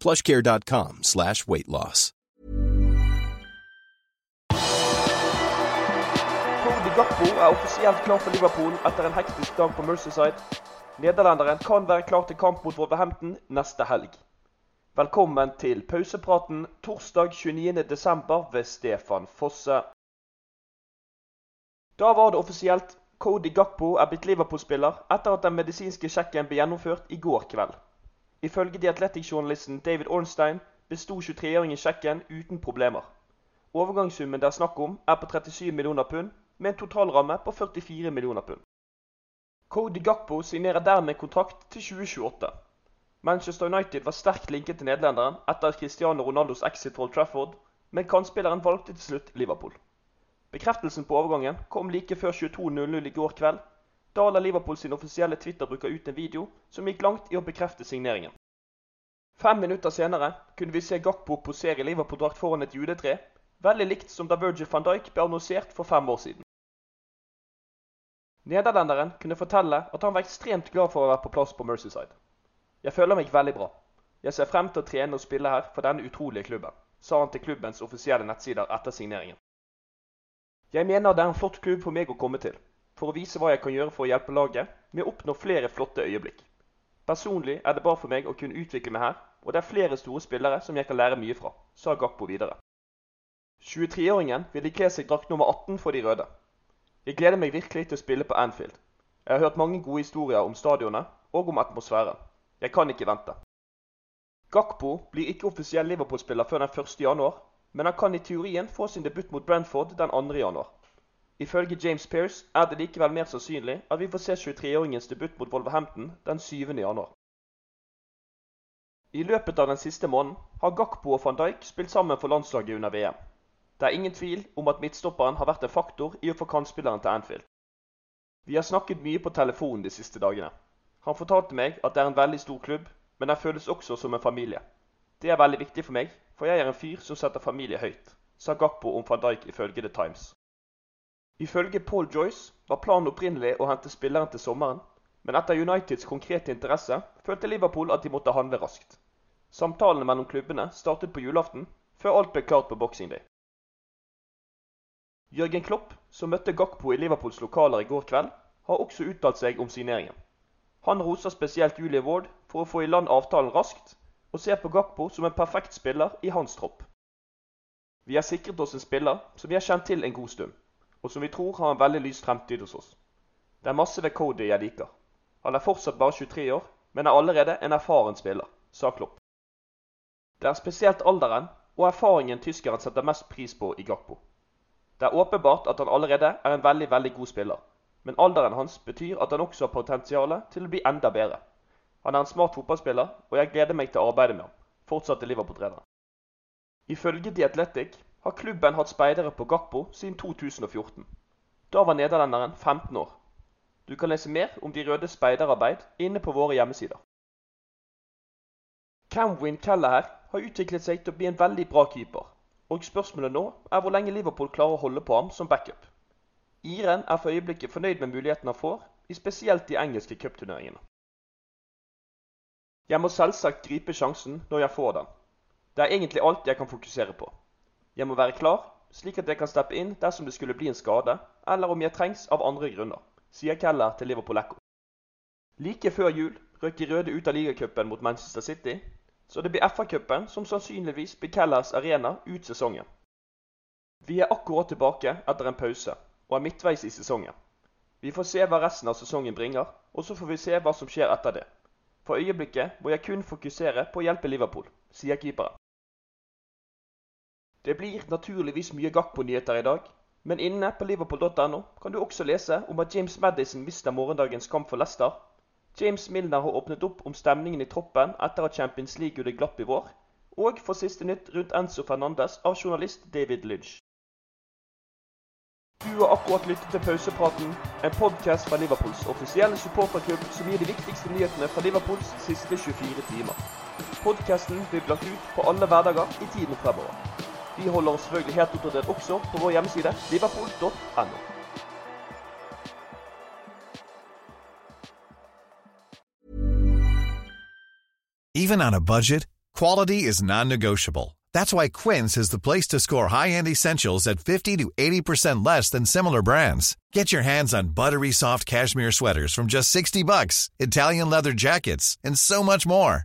plushcare.com slash weight loss. Cody Gakpo er offisielt klar for Liverpool etter en hektisk dag på Merseyside. Nederlenderen kan være klar til kamp mot Wolverhampton neste helg. Velkommen til pausepraten torsdag 29.12. ved Stefan Fosse. Da var det offisielt. Cody Gakpo er blitt Liverpool-spiller etter at den medisinske sjekken ble gjennomført i går kveld. Ifølge The Athletic-journalisten David Ornstein besto 23-åringen sjekken uten problemer. Overgangssummen det er snakk om, er på 37 millioner pund, med en totalramme på 44 millioner pund. Cody Gakpo signerer dermed kontrakt til 2028. Manchester United var sterkt linket til nederlenderen etter Cristiano Ronaldos exit fra Trafford, men kantspilleren valgte til slutt Liverpool. Bekreftelsen på overgangen kom like før 22.00 i går kveld. Da la Liverpool sin offisielle Twitter-bruker ut en video som gikk langt i å bekrefte signeringen. Fem minutter senere kunne vi se Gakpo posere i Liverpool-drakt foran et juletre, veldig likt som da Virgil van Dijk ble annonsert for fem år siden. Nederlenderen kunne fortelle at han var ekstremt glad for å være på plass på Mercyside. Jeg føler meg veldig bra. Jeg ser frem til å trene og spille her for denne utrolige klubben, sa han til klubbens offisielle nettsider etter signeringen. Jeg mener det er en flott klubb for meg å komme til, for å vise hva jeg kan gjøre for å hjelpe laget med å oppnå flere flotte øyeblikk. Personlig er det bra for meg å kunne utvikle meg her, og det er flere store spillere som jeg kan lære mye fra, sa Gakpo videre. 23-åringen vil ikle seg drakt nummer 18 for de røde. Jeg gleder meg virkelig til å spille på Anfield. Jeg har hørt mange gode historier om stadionet og om atmosfæren. Jeg kan ikke vente. Gakpo blir ikke offisiell Liverpool-spiller før den 1. januar, men han kan i teorien få sin debut mot Brentford den 2. Ifølge James Pearce er det likevel mer sannsynlig at vi får se 23-åringens debut mot Wolverhampton den 7. januar. I løpet av den siste måneden har Gakpo og van Dijk spilt sammen for landslaget under VM. Det er ingen tvil om at midtstopperen har vært en faktor i å få kantspilleren til Anfield. Vi har snakket mye på telefonen de siste dagene. Han fortalte meg at det er en veldig stor klubb, men den føles også som en familie. Det er veldig viktig for meg, for jeg er en fyr som setter familie høyt, sa Gakpo om van Dijk ifølge The Times. Ifølge Paul Joyce var planen opprinnelig å hente spilleren til sommeren, men etter Uniteds konkrete interesse følte Liverpool at de måtte handle raskt. Samtalene mellom klubbene startet på julaften, før alt ble klart på Boxing Day. Jørgen Klopp, som møtte Gakpo i Liverpools lokaler i går kveld, har også uttalt seg om signeringen. Han roser spesielt Julie Ward for å få i land avtalen raskt, og ser på Gakpo som en perfekt spiller i hans tropp. Vi har sikret oss en spiller som vi har kjent til en god stund, og som vi tror har en veldig lys fremtid hos oss. Det er masse ved Cody jeg liker. Han er fortsatt bare 23 år, men er allerede en erfaren spiller, sa Klopp. Det er spesielt alderen og erfaringen tyskeren setter mest pris på i Gakpo. Det er åpenbart at han allerede er en veldig, veldig god spiller, men alderen hans betyr at han også har potensial til å bli enda bedre. Han er en smart fotballspiller, og jeg gleder meg til å arbeide med ham, fortsatte Liverpool-treneren. Ifølge The Athletic har klubben hatt speidere på Gakpo siden 2014. Da var nederlenderen 15 år. Du kan lese mer om de røde speiderarbeid inne på våre hjemmesider. Camwin Kelleher har utviklet seg til å bli en veldig bra keeper, og spørsmålet nå er hvor lenge Liverpool klarer å holde på ham som backup. Iren er for øyeblikket fornøyd med muligheten han får, i spesielt de engelske cupturneringene. Jeg må selvsagt gripe sjansen når jeg får den. Det er egentlig alt jeg kan fokusere på. Jeg må være klar, slik at jeg kan steppe inn dersom det skulle bli en skade, eller om jeg trengs av andre grunner, sier Keller til Liverpool Echo. Like før jul røk de røde ut av ligacupen mot Manchester City, så det blir FA-cupen som sannsynligvis blir Kellers arena ut sesongen. Vi er akkurat tilbake etter en pause, og er midtveis i sesongen. Vi får se hva resten av sesongen bringer, og så får vi se hva som skjer etter det. For øyeblikket må jeg kun fokusere på å hjelpe Liverpool, sier keeperen. Det blir naturligvis mye Gakpo-nyheter i dag, men inne på liverpool.no kan du også lese om at James Madison mister morgendagens kamp for Leicester. James Milner har åpnet opp om stemningen i troppen etter at Champions League gjorde glapp i vår, og får siste nytt rundt Enzo Fernandes av journalist David Lynch. Du har akkurat lyttet til Pausepraten, en podkast fra Liverpools offisielle supporterklubb som gir de viktigste nyhetene fra Liverpools siste 24 timer. Podkasten blir lagt ut på alle hverdager i tiden fremover. Vi holder oss selvfølgelig helt oppdatert også på vår hjemmeside liverpool.no. Even on a budget, quality is non-negotiable. That's why Quince is the place to score high-end essentials at 50 to 80% less than similar brands. Get your hands on buttery soft cashmere sweaters from just 60 bucks, Italian leather jackets, and so much more.